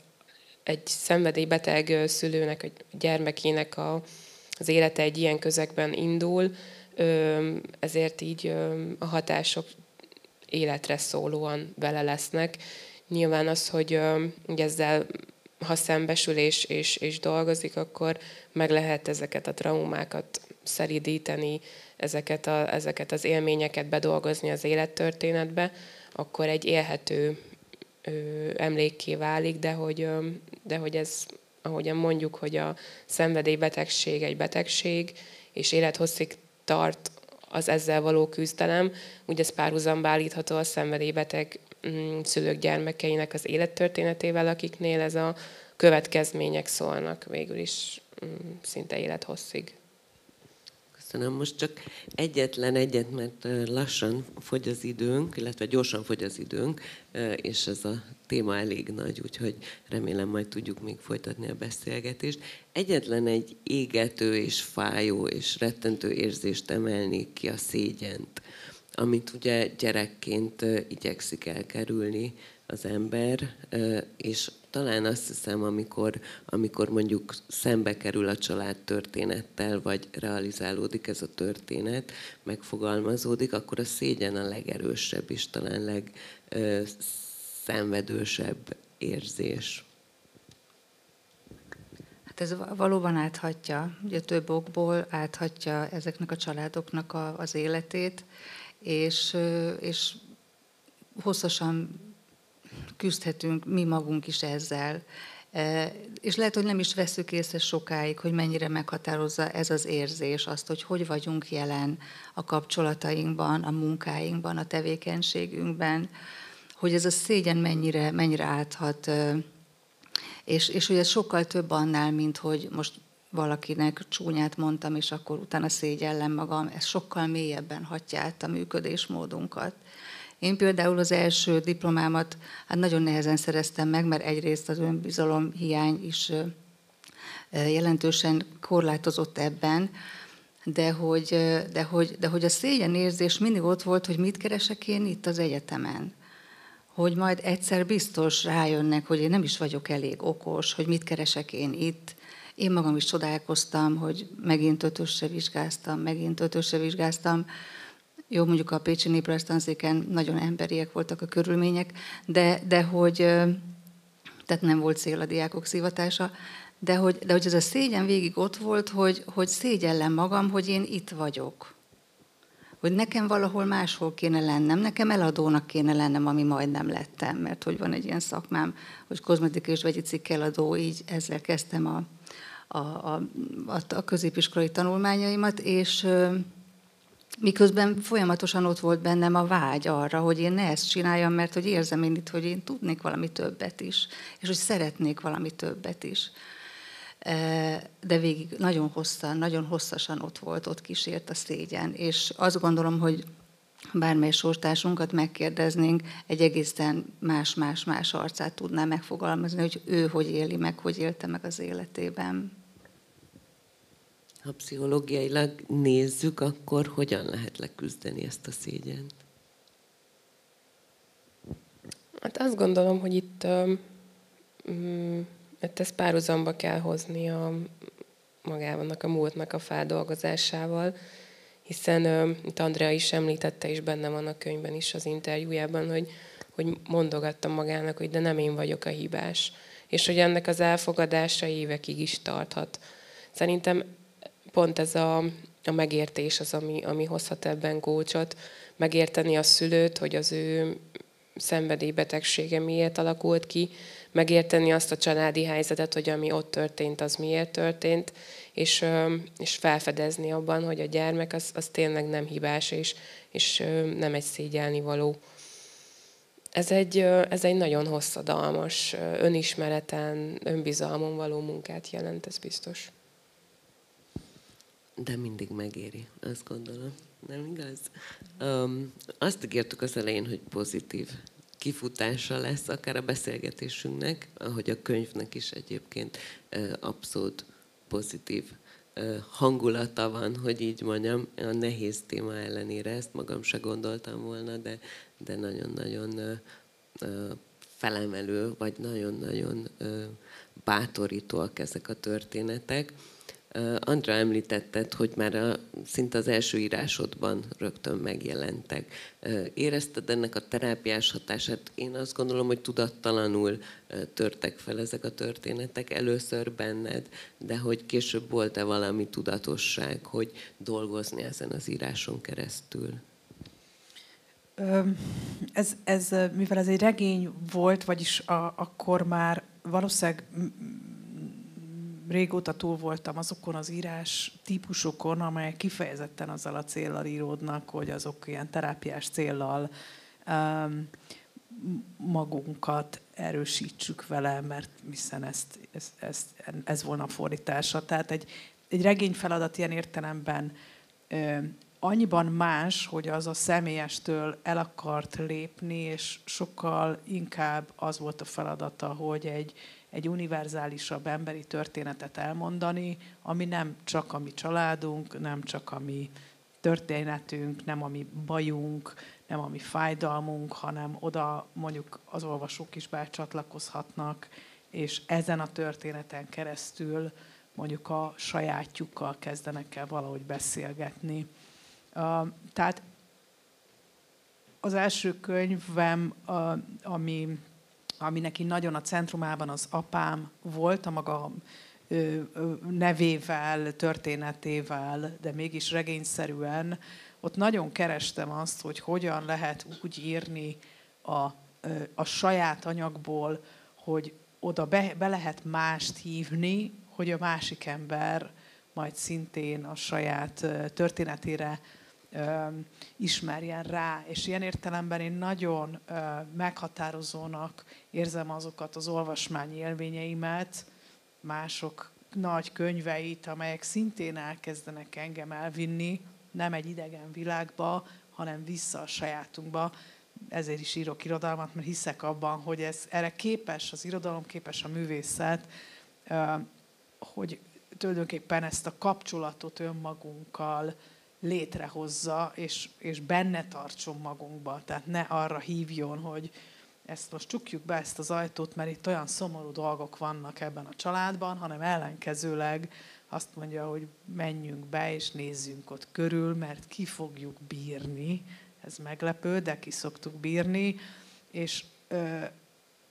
egy szenvedélybeteg szülőnek, egy gyermekének a, az élete egy ilyen közegben indul, ezért így a hatások életre szólóan vele lesznek. Nyilván az, hogy ezzel ha szembesül és, és, és dolgozik, akkor meg lehet ezeket a traumákat szeridíteni, ezeket, a, ezeket az élményeket bedolgozni az élettörténetbe, akkor egy élhető ö, emlékké válik, de hogy, ö, de hogy ez, ahogyan mondjuk, hogy a szenvedélybetegség egy betegség, és élethosszig tart az ezzel való küzdelem, úgy ez párhuzamba állítható a szenvedélybeteg mm, szülők gyermekeinek az élettörténetével, akiknél ez a következmények szólnak végül is mm, szinte élethosszig. Köszönöm. Most csak egyetlen egyet, mert lassan fogy az időnk, illetve gyorsan fogy az időnk, és ez a téma elég nagy, úgyhogy remélem majd tudjuk még folytatni a beszélgetést. Egyetlen egy égető és fájó és rettentő érzést emelnék ki a szégyent, amit ugye gyerekként igyekszik elkerülni az ember, és talán azt hiszem, amikor, amikor mondjuk szembe kerül a család történettel, vagy realizálódik ez a történet, megfogalmazódik, akkor a szégyen a legerősebb és talán legszenvedősebb érzés. Hát ez valóban áthatja, ugye több okból áthatja ezeknek a családoknak a, az életét, és, és hosszasan küzdhetünk mi magunk is ezzel. E, és lehet, hogy nem is veszük észre sokáig, hogy mennyire meghatározza ez az érzés, azt, hogy hogy vagyunk jelen a kapcsolatainkban, a munkáinkban, a tevékenységünkben, hogy ez a szégyen mennyire, mennyire áthat, e, és, és hogy ez sokkal több annál, mint hogy most valakinek csúnyát mondtam, és akkor utána szégyellem magam, ez sokkal mélyebben hatja át a működésmódunkat. Én például az első diplomámat hát nagyon nehezen szereztem meg, mert egyrészt az önbizalom hiány is jelentősen korlátozott ebben, de hogy, de, hogy, de hogy a szégyenérzés mindig ott volt, hogy mit keresek én itt az egyetemen. Hogy majd egyszer biztos rájönnek, hogy én nem is vagyok elég okos, hogy mit keresek én itt. Én magam is csodálkoztam, hogy megint ötösre vizsgáztam, megint ötösre vizsgáztam, jó, mondjuk a Pécsi Néprajztanszéken nagyon emberiek voltak a körülmények, de, de hogy, tehát nem volt cél a diákok szivatása, de hogy, de hogy ez a szégyen végig ott volt, hogy, hogy szégyellem magam, hogy én itt vagyok. Hogy nekem valahol máshol kéne lennem, nekem eladónak kéne lennem, ami majdnem lettem, mert hogy van egy ilyen szakmám, hogy kozmetikai és vegyi cikk így ezzel kezdtem a, a, a, a középiskolai tanulmányaimat, és Miközben folyamatosan ott volt bennem a vágy arra, hogy én ne ezt csináljam, mert hogy érzem én itt, hogy én tudnék valami többet is, és hogy szeretnék valami többet is. De végig nagyon hosszan, nagyon hosszasan ott volt, ott kísért a szégyen. És azt gondolom, hogy bármely sorstársunkat megkérdeznénk, egy egészen más-más-más arcát tudná megfogalmazni, hogy ő hogy éli meg, hogy élte meg az életében ha pszichológiailag nézzük, akkor hogyan lehet leküzdeni ezt a szégyent? Hát azt gondolom, hogy itt, um, itt ezt párhuzamba kell hozni a magának a múltnak a feldolgozásával, hiszen um, itt Andrea is említette, és benne van a könyvben is az interjújában, hogy, hogy mondogattam magának, hogy de nem én vagyok a hibás. És hogy ennek az elfogadása évekig is tarthat. Szerintem pont ez a, a megértés az, ami, ami hozhat ebben gócsot. Megérteni a szülőt, hogy az ő szenvedélybetegsége miért alakult ki, megérteni azt a családi helyzetet, hogy ami ott történt, az miért történt, és, és felfedezni abban, hogy a gyermek az, az tényleg nem hibás, és, és nem egy szégyelni való. Ez egy, ez egy nagyon hosszadalmas, önismereten, önbizalmon való munkát jelent, ez biztos. De mindig megéri, azt gondolom. Nem igaz? Um, azt ígértük az elején, hogy pozitív kifutása lesz akár a beszélgetésünknek, ahogy a könyvnek is egyébként abszolút pozitív hangulata van, hogy így mondjam, a nehéz téma ellenére, ezt magam se gondoltam volna, de, de nagyon-nagyon felemelő, vagy nagyon-nagyon bátorítóak ezek a történetek. Andra említetted, hogy már a, szinte az első írásodban rögtön megjelentek. Érezted ennek a terápiás hatását? Én azt gondolom, hogy tudattalanul törtek fel ezek a történetek először benned, de hogy később volt-e valami tudatosság, hogy dolgozni ezen az íráson keresztül? Ez, ez, mivel ez egy regény volt, vagyis a, akkor már valószínűleg régóta túl voltam azokon az írás típusokon, amelyek kifejezetten azzal a célral íródnak, hogy azok ilyen terápiás céllal um, magunkat erősítsük vele, mert hiszen ezt, ez, ez, ez volna a fordítása. Tehát egy, egy regény feladat ilyen értelemben ö, annyiban más, hogy az a személyestől el akart lépni, és sokkal inkább az volt a feladata, hogy egy, egy univerzálisabb emberi történetet elmondani, ami nem csak a mi családunk, nem csak a mi történetünk, nem a mi bajunk, nem a mi fájdalmunk, hanem oda mondjuk az olvasók is becsatlakozhatnak, és ezen a történeten keresztül mondjuk a sajátjukkal kezdenek el valahogy beszélgetni. Tehát az első könyvem, ami ami neki nagyon a centrumában az apám volt, a maga nevével, történetével, de mégis regényszerűen, ott nagyon kerestem azt, hogy hogyan lehet úgy írni a, a saját anyagból, hogy oda be, be lehet mást hívni, hogy a másik ember majd szintén a saját történetére ismerjen rá. És ilyen értelemben én nagyon meghatározónak érzem azokat az olvasmányi élményeimet, mások nagy könyveit, amelyek szintén elkezdenek engem elvinni, nem egy idegen világba, hanem vissza a sajátunkba. Ezért is írok irodalmat, mert hiszek abban, hogy ez erre képes az irodalom, képes a művészet, hogy tulajdonképpen ezt a kapcsolatot önmagunkkal létrehozza, és, és benne tartson magunkba. Tehát ne arra hívjon, hogy ezt most csukjuk be ezt az ajtót, mert itt olyan szomorú dolgok vannak ebben a családban, hanem ellenkezőleg azt mondja, hogy menjünk be és nézzünk ott körül, mert ki fogjuk bírni. Ez meglepő, de ki szoktuk bírni. És ö,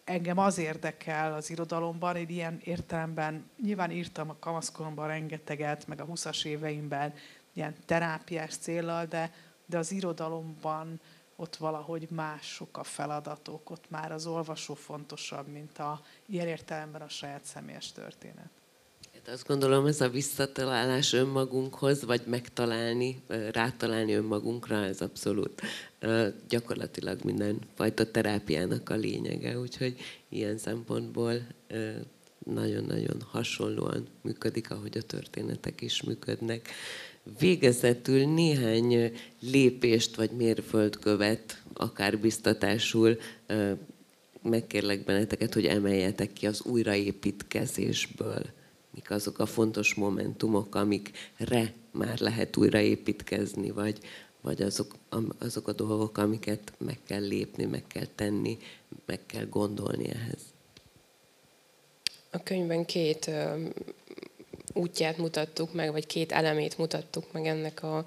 engem az érdekel az irodalomban, én ilyen értelemben nyilván írtam a kamaszkoromban rengeteget, meg a 20-as éveimben ilyen terápiás célral, de, de az irodalomban ott valahogy mások a feladatok, ott már az olvasó fontosabb, mint a ilyen értelemben a saját személyes történet. Hát azt gondolom, ez a visszatalálás önmagunkhoz, vagy megtalálni, rátalálni önmagunkra, ez abszolút gyakorlatilag mindenfajta terápiának a lényege, úgyhogy ilyen szempontból nagyon-nagyon hasonlóan működik, ahogy a történetek is működnek. Végezetül néhány lépést vagy mérföldkövet, akár biztatásul megkérlek benneteket, hogy emeljetek ki az újraépítkezésből. Mik azok a fontos momentumok, amikre már lehet újraépítkezni, vagy, vagy azok, azok a dolgok, amiket meg kell lépni, meg kell tenni, meg kell gondolni ehhez. A könyvben két útját mutattuk meg, vagy két elemét mutattuk meg ennek a,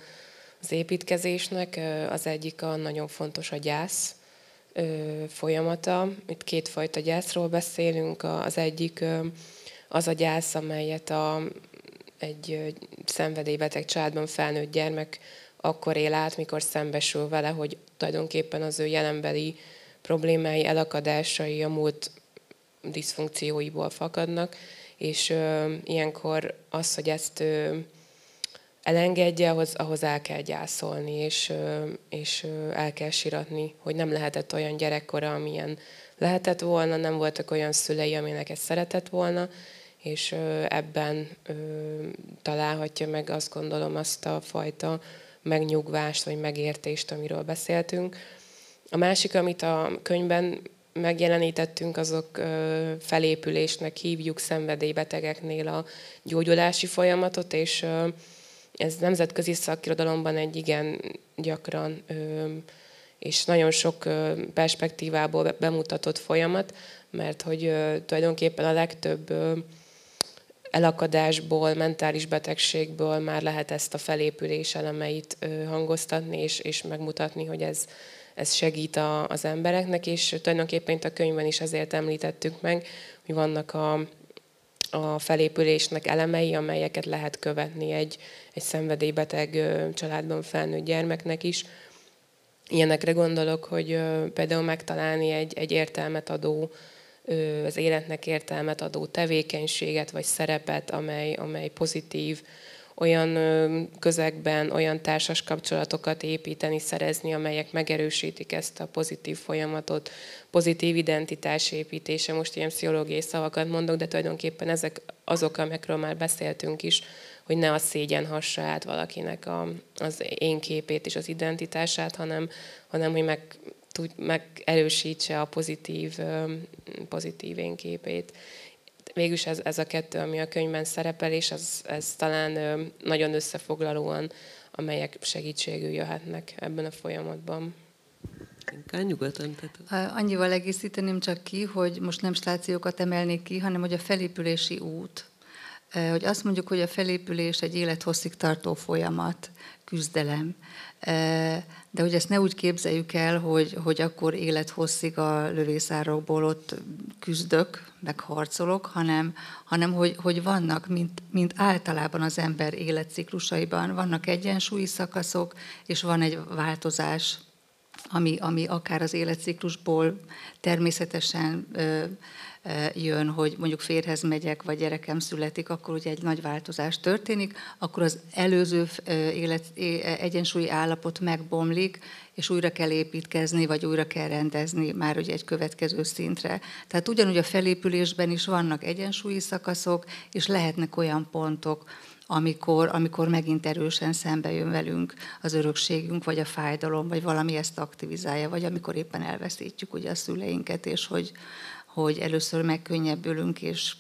az építkezésnek. Az egyik a nagyon fontos a gyász folyamata. Itt kétfajta gyászról beszélünk. Az egyik az a gyász, amelyet a, egy szenvedélybeteg családban felnőtt gyermek akkor él át, mikor szembesül vele, hogy tulajdonképpen az ő jelenbeli problémái, elakadásai a múlt diszfunkcióiból fakadnak, és ö, ilyenkor az, hogy ezt ö, elengedje, ahhoz, ahhoz el kell gyászolni, és, ö, és ö, el kell siratni, hogy nem lehetett olyan gyerekkora, amilyen lehetett volna, nem voltak olyan szülei, aminek ezt szeretett volna, és ö, ebben ö, találhatja meg azt gondolom azt a fajta megnyugvást vagy megértést, amiről beszéltünk. A másik, amit a könyvben megjelenítettünk, azok felépülésnek hívjuk szenvedélybetegeknél a gyógyulási folyamatot, és ez nemzetközi szakirodalomban egy igen gyakran és nagyon sok perspektívából bemutatott folyamat, mert hogy tulajdonképpen a legtöbb elakadásból, mentális betegségből már lehet ezt a felépülés elemeit hangoztatni, és, és megmutatni, hogy ez, ez segít a, az embereknek, és tulajdonképpen itt a könyvben is ezért említettük meg, hogy vannak a, a felépülésnek elemei, amelyeket lehet követni egy, egy szenvedélybeteg családban felnőtt gyermeknek is. Ilyenekre gondolok, hogy például megtalálni egy, egy értelmet adó, az életnek értelmet adó tevékenységet vagy szerepet, amely, amely pozitív, olyan közegben, olyan társas kapcsolatokat építeni, szerezni, amelyek megerősítik ezt a pozitív folyamatot, pozitív identitás építése. Most ilyen pszichológiai szavakat mondok, de tulajdonképpen ezek azok, amikről már beszéltünk is, hogy ne a szégyen hassa át valakinek a, az én képét és az identitását, hanem, hanem hogy meg, tud, megerősítse a pozitív, pozitív én képét végülis ez, ez a kettő, ami a könyvben szerepel, és ez, ez talán nagyon összefoglalóan, amelyek segítségül jöhetnek ebben a folyamatban. Inkább nyugodtan. Tehát... Annyival egészíteném csak ki, hogy most nem stációkat emelnék ki, hanem hogy a felépülési út. Hogy azt mondjuk, hogy a felépülés egy élethosszig tartó folyamat, küzdelem. De hogy ezt ne úgy képzeljük el, hogy, hogy akkor élethosszig a lövészárokból ott küzdök, meg harcolok, hanem, hanem hogy, hogy vannak, mint, mint általában az ember életciklusaiban, vannak egyensúlyi szakaszok, és van egy változás, ami, ami akár az életciklusból természetesen ö, jön, hogy mondjuk férhez megyek, vagy gyerekem születik, akkor ugye egy nagy változás történik, akkor az előző élet, egyensúlyi állapot megbomlik, és újra kell építkezni, vagy újra kell rendezni már ugye egy következő szintre. Tehát ugyanúgy a felépülésben is vannak egyensúlyi szakaszok, és lehetnek olyan pontok, amikor, amikor megint erősen szembe jön velünk az örökségünk, vagy a fájdalom, vagy valami ezt aktivizálja, vagy amikor éppen elveszítjük ugye a szüleinket, és hogy, hogy először megkönnyebbülünk, és,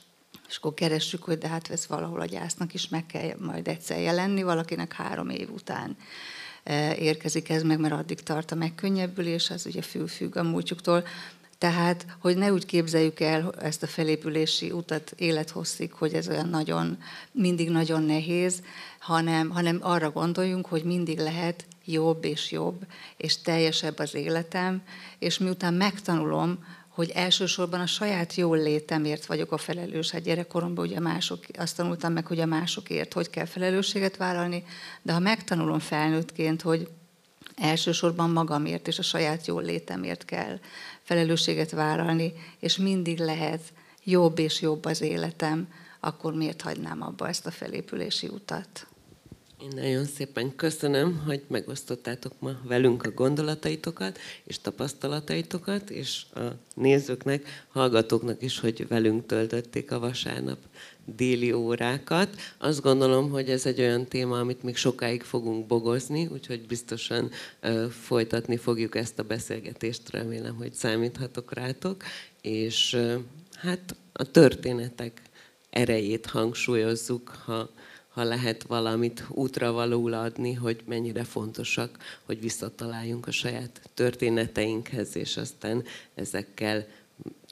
és akkor keressük, hogy de hát ez valahol a gyásznak is meg kell majd egyszer jelenni, valakinek három év után e, érkezik ez meg, mert addig tart a megkönnyebbülés, ez ugye függ a múltjuktól. Tehát, hogy ne úgy képzeljük el ezt a felépülési utat élethosszig, hogy ez olyan nagyon, mindig nagyon nehéz, hanem, hanem arra gondoljunk, hogy mindig lehet jobb és jobb, és teljesebb az életem, és miután megtanulom, hogy elsősorban a saját jól létemért vagyok a felelős. Hát gyerekkoromban ugye mások, azt tanultam meg, hogy a másokért hogy kell felelősséget vállalni, de ha megtanulom felnőttként, hogy elsősorban magamért és a saját jól létemért kell felelősséget vállalni, és mindig lehet jobb és jobb az életem, akkor miért hagynám abba ezt a felépülési utat? Én nagyon szépen köszönöm, hogy megosztottátok ma velünk a gondolataitokat és tapasztalataitokat, és a nézőknek, hallgatóknak is, hogy velünk töltötték a vasárnap déli órákat. Azt gondolom, hogy ez egy olyan téma, amit még sokáig fogunk bogozni, úgyhogy biztosan folytatni fogjuk ezt a beszélgetést, remélem, hogy számíthatok rátok, és hát a történetek erejét hangsúlyozzuk, ha ha lehet valamit útra valóul adni, hogy mennyire fontosak, hogy visszataláljunk a saját történeteinkhez, és aztán ezekkel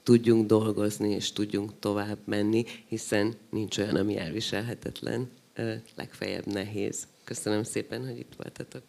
tudjunk dolgozni, és tudjunk tovább menni, hiszen nincs olyan, ami elviselhetetlen, legfeljebb nehéz. Köszönöm szépen, hogy itt voltatok.